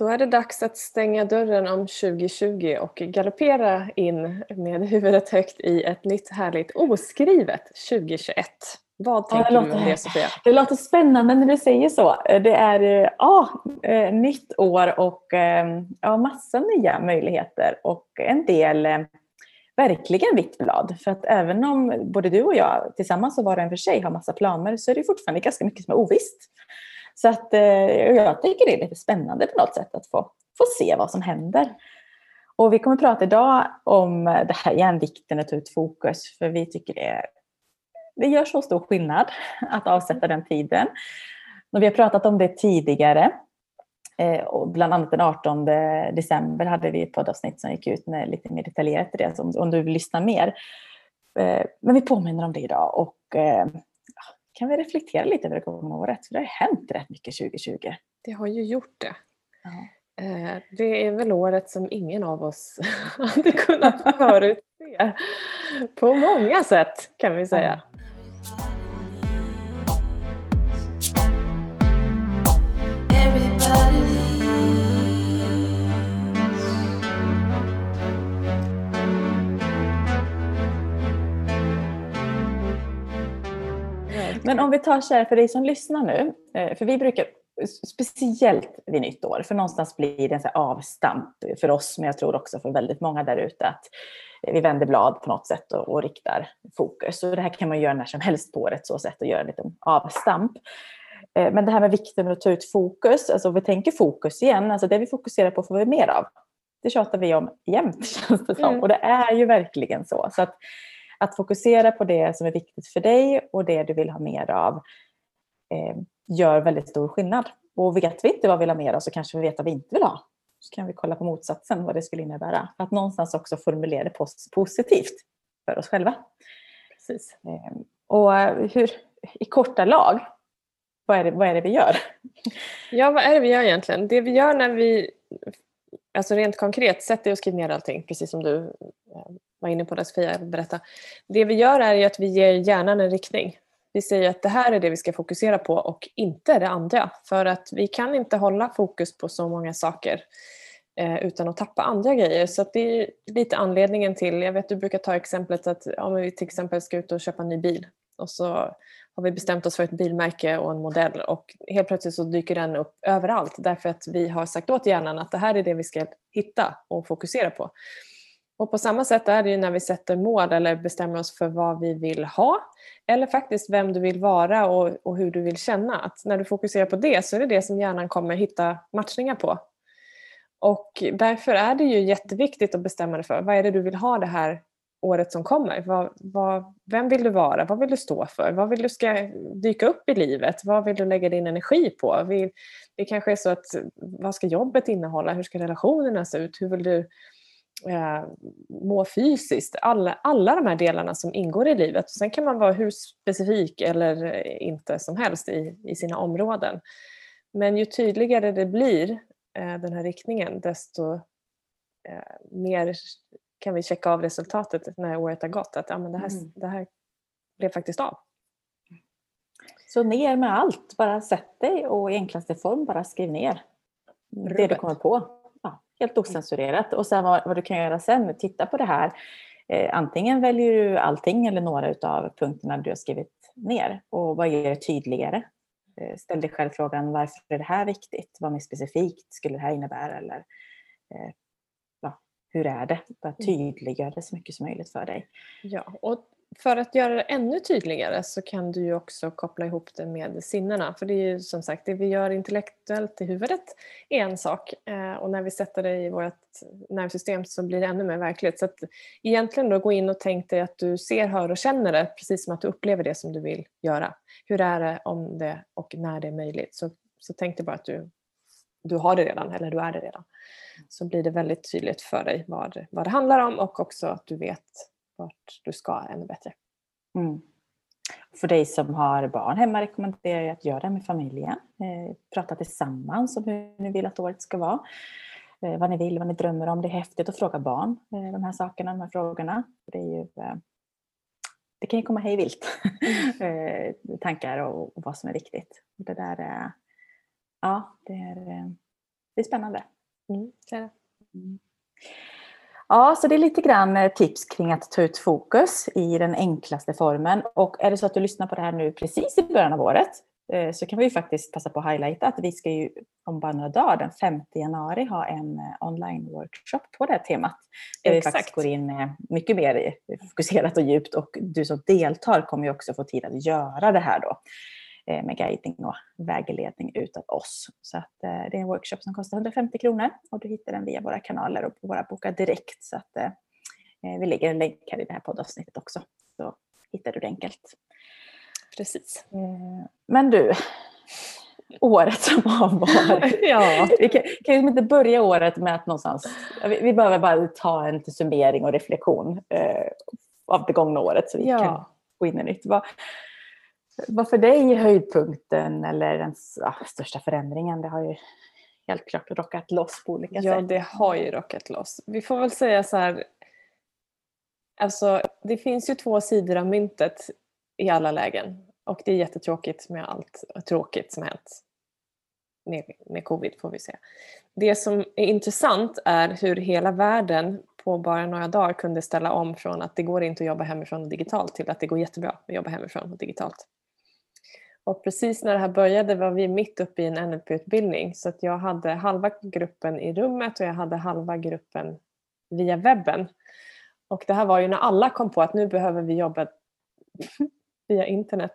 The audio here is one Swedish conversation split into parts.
Då är det dags att stänga dörren om 2020 och galoppera in med huvudet högt i ett nytt härligt oskrivet 2021. Vad tänker ja, du om det Sofia? Det låter spännande när du säger så. Det är ja, eh, nytt år och eh, ja, massa nya möjligheter och en del eh, verkligen vitt blad. För att även om både du och jag tillsammans och var och en för sig har massa planer så är det fortfarande ganska mycket som är ovisst. Så att, eh, jag tycker det är lite spännande på något sätt att få, få se vad som händer. Och vi kommer att prata idag om det här igen, vikten att ta ut fokus, för vi tycker det, det gör så stor skillnad att avsätta den tiden. Och vi har pratat om det tidigare. Eh, och bland annat den 18 december hade vi ett poddavsnitt som gick ut med lite mer detaljerat i det, om du vill lyssna mer. Eh, men vi påminner om det idag och eh, kan vi reflektera lite över det gångna året. För det har hänt rätt mycket 2020. Det har ju gjort det. Ja. Eh, det är väl året som ingen av oss hade kunnat förutse. På många sätt kan vi säga. Men om vi tar så här för dig som lyssnar nu, eh, för vi brukar speciellt vid nytt år, för någonstans blir det en så avstamp för oss, men jag tror också för väldigt många där ute att vi vänder blad på något sätt och, och riktar fokus. Och det här kan man göra när som helst på året, så sätt och göra en liten avstamp. Eh, men det här med vikten av att ta ut fokus, alltså om vi tänker fokus igen, alltså det vi fokuserar på får vi mer av. Det tjatar vi om jämt känns det som. Mm. Och det är ju verkligen så. så att att fokusera på det som är viktigt för dig och det du vill ha mer av eh, gör väldigt stor skillnad. Och vet vi inte vad vi vill ha mer av så kanske vi vet vad vi inte vill ha. Så kan vi kolla på motsatsen, vad det skulle innebära. För att någonstans också formulera det positivt för oss själva. Precis. Eh, och hur, i korta lag, vad är, det, vad är det vi gör? Ja, vad är det vi gör egentligen? Det vi gör när vi, alltså rent konkret, sätt dig och skriv ner allting, precis som du eh, var inne på det Sofia berätta. Det vi gör är att vi ger hjärnan en riktning. Vi säger att det här är det vi ska fokusera på och inte det andra. För att vi kan inte hålla fokus på så många saker eh, utan att tappa andra grejer. Så det är lite anledningen till, jag vet du brukar ta exemplet att om vi till exempel ska ut och köpa en ny bil och så har vi bestämt oss för ett bilmärke och en modell och helt plötsligt så dyker den upp överallt därför att vi har sagt åt hjärnan att det här är det vi ska hitta och fokusera på. Och på samma sätt är det ju när vi sätter mål eller bestämmer oss för vad vi vill ha eller faktiskt vem du vill vara och, och, hur du vill känna. Att när du fokuserar på det så är det det som hjärnan kommer hitta matchningar på. Och därför är det ju jätteviktigt att bestämma dig för vad är det du vill ha det här året som kommer. Vad, vad, vem vill du vara? Vad vill du stå för? Vad vill du ska dyka upp i livet? Vad vill du lägga din energi på? Vill, det kanske är så att vad ska jobbet innehålla? Hur ska relationerna se ut? Hur vill du eh, må fysiskt. Alla, alla de här delarna som ingår i livet. Sen kan man vara hur specifik eller inte som helst i, i sina områden. Men ju tydligare det blir, eh, den här riktningen, desto eh, mer kan vi checka av resultatet när året har gått. Att ja, men det, här, mm. det här blev faktiskt av. Så ner med allt, bara sätt dig och i enklaste form bara skriv ner Rubbet. det du kommer på helt osensurerat. Och sen vad, vad, du kan göra sen, titta på det här. Eh, antingen väljer du allting eller några av punkterna du har skrivit ner och vad gör det tydligare? Eh, ställ dig själv frågan varför är det här viktigt? Vad mer specifikt skulle det här innebära? Eller, eh, ja, hur är det? Bara mm. tydliggör det så mycket som möjligt för dig. Ja, och för att göra det ännu tydligare så kan du ju också koppla ihop det med sinnena. För det är ju som sagt, det vi gör intellektuellt i huvudet är en sak eh, och när vi sätter det i vårt nervsystem så blir det ännu mer verkligt. Så att egentligen då gå in och tänk dig att du ser, hör och känner det precis som att du upplever det som du vill göra. Hur är det om det och när det är möjligt? Så, så tänk dig bara att du, du har det redan eller du är det redan. Så blir det väldigt tydligt för dig vad, vad det handlar om och också att du vet vart du ska ännu bättre. Mm. För dig som har barn hemma rekommenderar jag att göra det med familjen. Eh, prata tillsammans om hur ni vill att året ska vara. Eh, vad ni vill, vad ni drömmer om. Det är häftigt att fråga barn eh, de här sakerna, de här frågorna. Det, ju, det kan ju komma hej vilt mm. tankar och, och, vad som är viktigt. Det där är, ja, det är det är spännande. Mm. Mm. Ja, så det är lite grann eh, tips kring att ta ut fokus i den enklaste formen. Och är det så att du lyssnar på det här nu precis i början av året eh, så kan vi faktiskt passa på att highlighta att vi ska ju om bara några dagar, den 5 januari, ha en eh, online-workshop på det här temat. Där Exakt. vi faktiskt går in mycket mer fokuserat och djupt och du som deltar kommer ju också få tid att göra det här då. Eh, med guidning och vägledning utav oss. Så att, eh, det är en workshop som kostar 150 kronor och du hittar den via våra kanaler och på våra bokar direkt. Så att, eh, vi lägger en länk här i det här poddavsnittet också. Så hittar du det enkelt. Precis. Men du, året som har varit. ja. Vi kan, kan ju inte börja året med att någonstans... Vi, vi behöver bara ta en summering och reflektion eh, av det gångna året så vi ja. kan gå in i nytt. Vad, vad för dig är höjdpunkten eller den ja, största förändringen? Det har ju helt klart rockat loss på olika ja, sätt. Ja, det har ju rockat loss. Vi får väl säga så här, alltså det finns ju två sidor av myntet i alla lägen och det är jättetråkigt med allt tråkigt som hänt med, med covid får vi se. Det som är intressant är hur hela världen på bara några dagar kunde ställa om från att det går inte att jobba hemifrån och digitalt till att det går jättebra att jobba hemifrån och digitalt. Och precis när det här började var vi mitt uppe i en NLP-utbildning så att jag hade halva gruppen i rummet och jag hade halva gruppen via webben. Och det här var ju när alla kom på att nu behöver vi jobba via internet.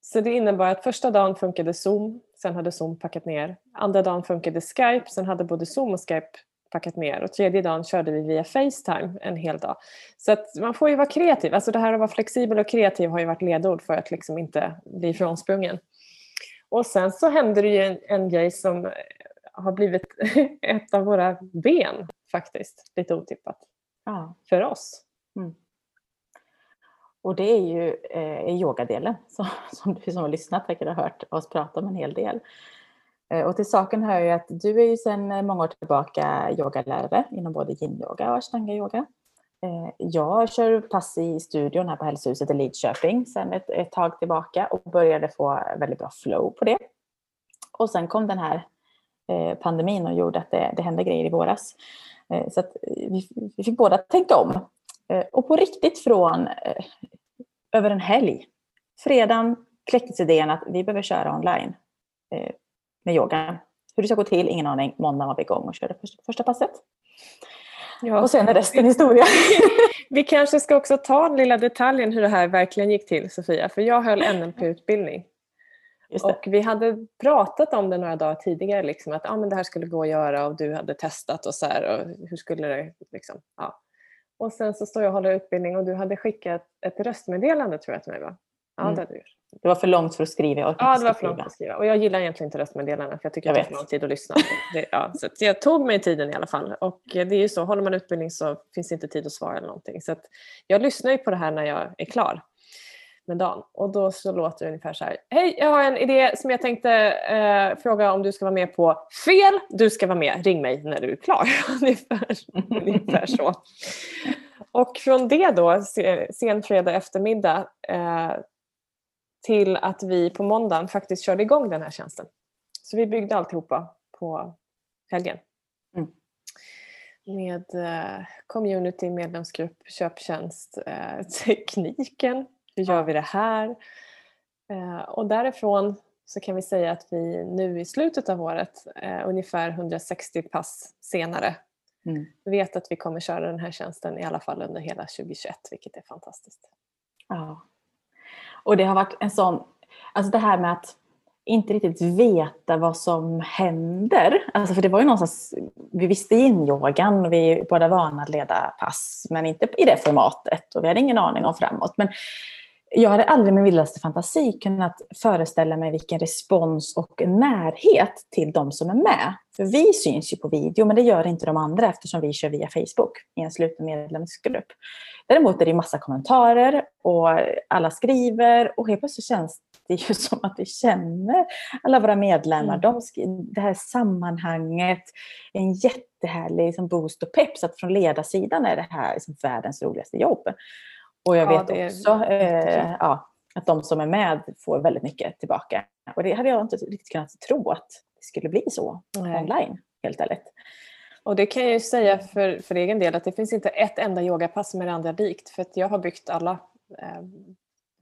Så det innebar att första dagen funkade Zoom, sen hade Zoom packat ner. Andra dagen funkade Skype, sen hade både Zoom och Skype packat ner och tredje dagen körde vi via Facetime en hel dag. Så att man får ju vara kreativ. Alltså det här att vara flexibel och kreativ har ju varit ledord för att liksom inte bli frånsprungen. Och sen så hände det ju en, en grej som har blivit ett av våra ben faktiskt, lite otippat. Ja. För oss. Mm. Och det är ju eh, yogadelen som, som du som har lyssnat säkert har hört oss prata om en hel del. Eh, och till saken hör ju att du är ju sedan eh, många år tillbaka yogalärare inom både yin-yoga och ashtanga-yoga. Eh, jag kör pass i studion här på Hälsohuset i Lidköping sedan ett, ett tag tillbaka och började få väldigt bra flow på det. Och sen kom den här pandemin och gjorde att det, det hände grejer i våras. Så att vi, vi fick båda tänka om. Och på riktigt från över en helg. Fredagen kläcktes idén att vi behöver köra online med yoga. Hur det ska gå till, ingen aning. Måndag var vi igång och körde första passet. Ja. Och sen är resten historia. vi kanske ska också ta den lilla detaljen hur det här verkligen gick till Sofia, för jag höll NLP-utbildning. Och vi hade pratat om det några dagar tidigare, liksom, att ah, men det här skulle gå att göra och du hade testat och så här, och hur skulle det liksom, ja. Och sen så står jag och håller utbildning och du hade skickat ett röstmeddelande tror jag till mig va? Ja, mm. det hade du gjort. Det var för långt för att skriva. Jag ja, det var för långt för att skriva. Och jag gillar egentligen inte röstmeddelanden för jag tycker jag att det tar för lång tid att lyssna. Det, ja, så jag tog mig tiden i alla fall. Och det är ju så, håller man utbildning så finns det inte tid att svara eller någonting. Så jag lyssnar ju på det här när jag är klar med dagen. Och då så låter det ungefär så här. Hej, jag har en idé som jag tänkte eh, fråga om du ska vara med på. Fel! Du ska vara med. Ring mig när du är klar. ungefär, ungefär så. Och från det då, sen fredag eftermiddag, eh, till att vi på måndagen faktiskt körde igång den här tjänsten. Så vi byggde alltihopa på helgen. Mm. Med eh, community, medlemsgrupp, köptjänst, eh, tekniken. Hur gör vi det här? Eh, och därifrån så kan vi säga att vi nu i slutet av året, eh, ungefär 160 pass senare, mm. vet att vi kommer köra den här tjänsten i alla fall under hela 2021, vilket är fantastiskt. Ja, och det har varit en sån, alltså det här med att inte riktigt veta vad som händer. Alltså för det var ju någonstans, vi visste in yogan och vi är båda vana att leda pass, men inte i det formatet och vi hade ingen aning om framåt. Men jag hade aldrig med vildaste fantasi kunnat föreställa mig vilken respons och närhet till de som är med. För vi syns ju på video, men det gör inte de andra eftersom vi kör via Facebook i en sluten medlemsgrupp. Däremot är det massa kommentarer och alla skriver och helt plötsligt känns det ju som att vi känner alla våra medlemmar. Mm. De, det här sammanhanget, en jättehärlig liksom boost och pepp. Så att från ledarsidan är det här liksom världens roligaste jobb. Och jag ja, vet också eh, ja, att de som är med får väldigt mycket tillbaka. Och det hade jag inte riktigt kunnat tro att skulle bli så Nej. online. helt ärligt. Och det kan jag ju säga för, för egen del att det finns inte ett enda yogapass är det andra likt för att jag har byggt alla eh,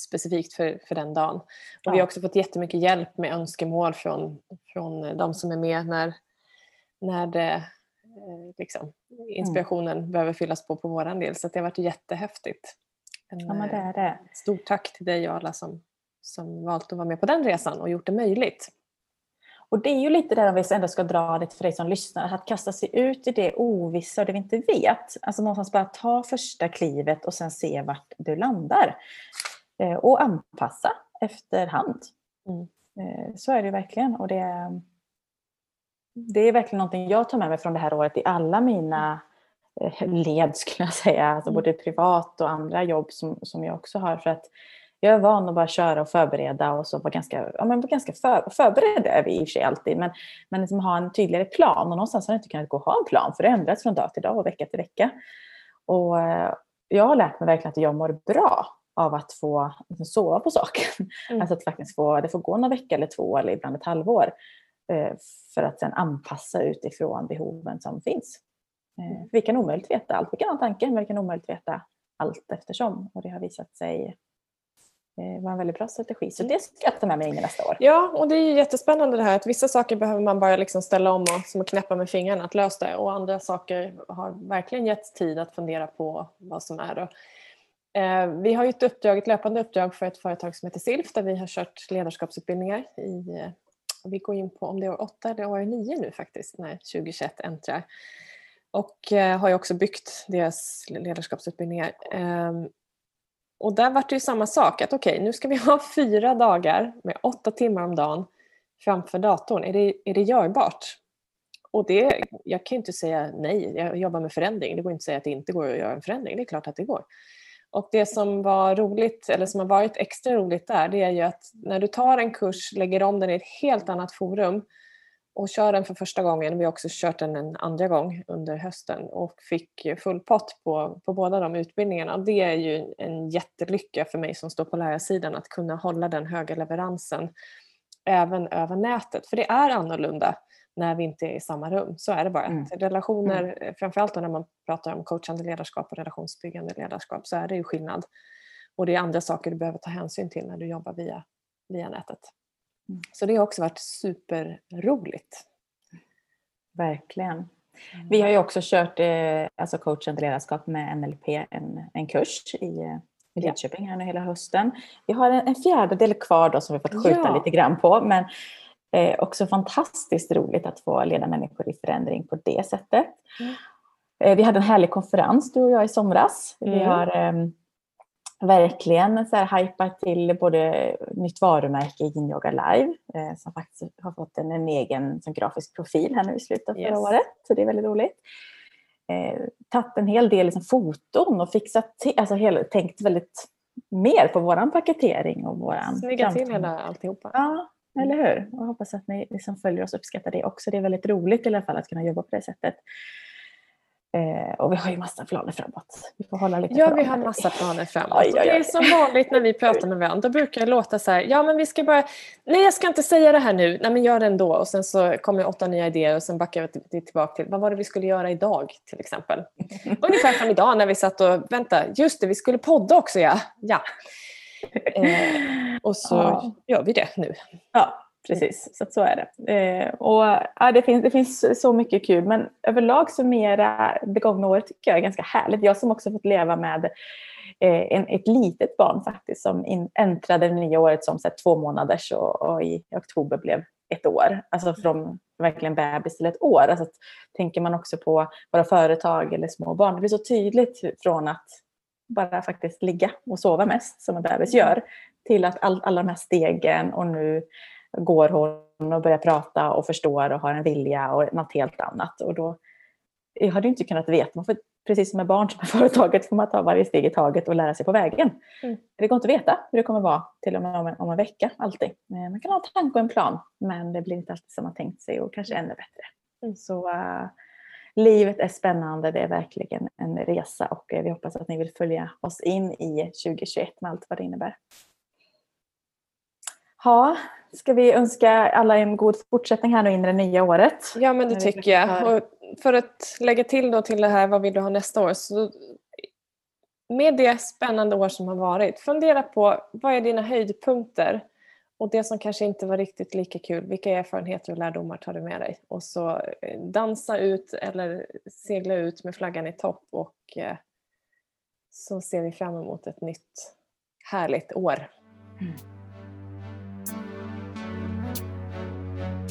specifikt för, för den dagen. Och ja. vi har också fått jättemycket hjälp med önskemål från, från de som är med när, när det, eh, liksom, inspirationen mm. behöver fyllas på på vår del. Så det har varit jättehäftigt. En, ja, men det är det. Stort tack till dig och alla som, som valt att vara med på den resan och gjort det möjligt. Och det är ju lite där om vi ändå ska dra det för dig som lyssnar, att kasta sig ut i det ovissa och det vi inte vet. Alltså någonstans bara ta första klivet och sen se vart du landar. Eh, och anpassa efterhand. Mm. Eh, så är det verkligen. Och det, det är verkligen någonting jag tar med mig från det här året i alla mina eh, led skulle jag säga, alltså mm. både privat och andra jobb som, som jag också har. För att jag är van att bara köra och förbereda och så vara ganska, ja, men ganska för, förberedd är vi i och för sig alltid, men, men liksom ha en tydligare plan och någonstans har det inte kunnat gå att ha en plan för det ändras från dag till dag och vecka till vecka. Och jag har lärt mig verkligen att jag mår bra av att få liksom, sova på saken. Mm. Alltså att faktiskt få, det får gå några vecka eller två eller ibland ett halvår eh, för att sen anpassa utifrån behoven som finns. Eh, mm. vi kan omöjligt veta allt. Vi kan ha tanken men vi kan omöjligt veta allt eftersom. Och det har visat sig eh, vara en väldigt bra strategi. Så det ska jag ta med mig in i nästa år. Ja, och det är jättespännande det här att vissa saker behöver man bara liksom ställa om och som att knäppa med fingrarna att lösa det och andra saker har verkligen getts tid att fundera på vad som är. Och Eh, vi har ju ett uppdrag, ett löpande uppdrag för ett företag som heter Silf där vi har kört ledarskapsutbildningar. I, eh, vi går in på om det är år 8 eller år 9 nu faktiskt när 2021 äntrar. Och har ju också byggt deras ledarskapsutbildningar. Och där var det ju samma sak, att okej okay, nu ska vi ha fyra dagar med åtta timmar om dagen framför datorn. Är det, är det görbart? Och det, jag kan ju inte säga nej, jag jobbar med förändring. Det går inte att säga att det inte går att göra en förändring, det är klart att det går. Och det som var roligt, eller som har varit extra roligt där, det är ju att när du tar en kurs, lägger om den i ett helt annat forum och kör den för första gången, vi har också kört den en andra gång under hösten och fick full pott på, på båda de utbildningarna. Det är ju en jättelycka för mig som står på lärarsidan att kunna hålla den höga leveransen även över nätet, för det är annorlunda när vi inte är i samma rum. Så är det bara. Mm. Relationer, mm. Eh, framförallt när man pratar om coachande ledarskap och relationsbyggande ledarskap så är det ju skillnad. Och det är andra saker du behöver ta hänsyn till när du jobbar via, via nätet. Mm. Så det har också varit superroligt. Verkligen. Mm. Vi har ju också kört eh, alltså coachande ledarskap med NLP, en, en kurs i, i Lidköping här nu hela hösten. Vi har en, en fjärdedel kvar då som vi fått skjuta ja. lite grann på. Men Eh, också fantastiskt roligt att få leda människor i förändring på det sättet. Mm. Eh, vi hade en härlig konferens du och jag i somras. Mm. Vi har eh, verkligen så här hypat till både nytt varumärke Yin Yoga Live eh, som faktiskt har fått en, en egen som grafisk profil här nu i slutet av yes. förra året. Så det är väldigt roligt. Eh, tagit en hel del liksom, foton och fixat, alltså, hel, tänkt väldigt mer på våran paketering och våran... Snygga till hela alltihopa. Ja, eller hur? Och hoppas att ni som följer oss uppskattar det också. Det är väldigt roligt i alla fall att kunna jobba på det sättet. Eh, och vi har ju massa planer framåt. Vi får hålla lite Ja, vi har massa planer framåt. Oj, oj, oj. Det är som vanligt när vi pratar med varandra. Då brukar det låta så här, ja men vi ska bara, nej jag ska inte säga det här nu, nej men gör det ändå. Och sen så kommer åtta nya idéer och sen backar vi tillbaka till, vad var det vi skulle göra idag till exempel? Ungefär som idag när vi satt och, vänta, just det, vi skulle podda också ja. ja. Eh, och så ja. gör vi det nu. Ja, precis. Så, så är det. Eh, och, ja, det, finns, det finns så mycket kul men överlag summera det gångna året tycker jag är ganska härligt. Jag som också fått leva med eh, en, ett litet barn faktiskt som in, äntrade det nya året som så här, två månaders och, och i oktober blev ett år. Alltså från verkligen bebis till ett år. Alltså, tänker man också på våra företag eller små barn. Det blir så tydligt från att bara faktiskt ligga och sova mest som en bebis gör till att all, alla de här stegen och nu går hon och börjar prata och förstår och har en vilja och något helt annat. Och då jag hade inte kunnat veta, för precis som med barn som är företaget får man ta varje steg i taget och lära sig på vägen. Mm. Det går inte att veta hur det kommer vara till och med om en, om en vecka alltid. Man kan ha en tanke och en plan men det blir inte alltid som man tänkt sig och kanske ännu bättre. Mm. Så uh, livet är spännande, det är verkligen en resa och vi hoppas att ni vill följa oss in i 2021 med allt vad det innebär. Ja, Ska vi önska alla en god fortsättning här nu in i det nya året? Ja men det tycker jag. Och för att lägga till då till det här, vad vill du ha nästa år? Så med det spännande år som har varit, fundera på vad är dina höjdpunkter? Och det som kanske inte var riktigt lika kul, vilka erfarenheter och lärdomar tar du med dig? Och så eh, dansa ut eller segla ut med flaggan i topp och eh, så ser vi fram emot ett nytt härligt år. Mm.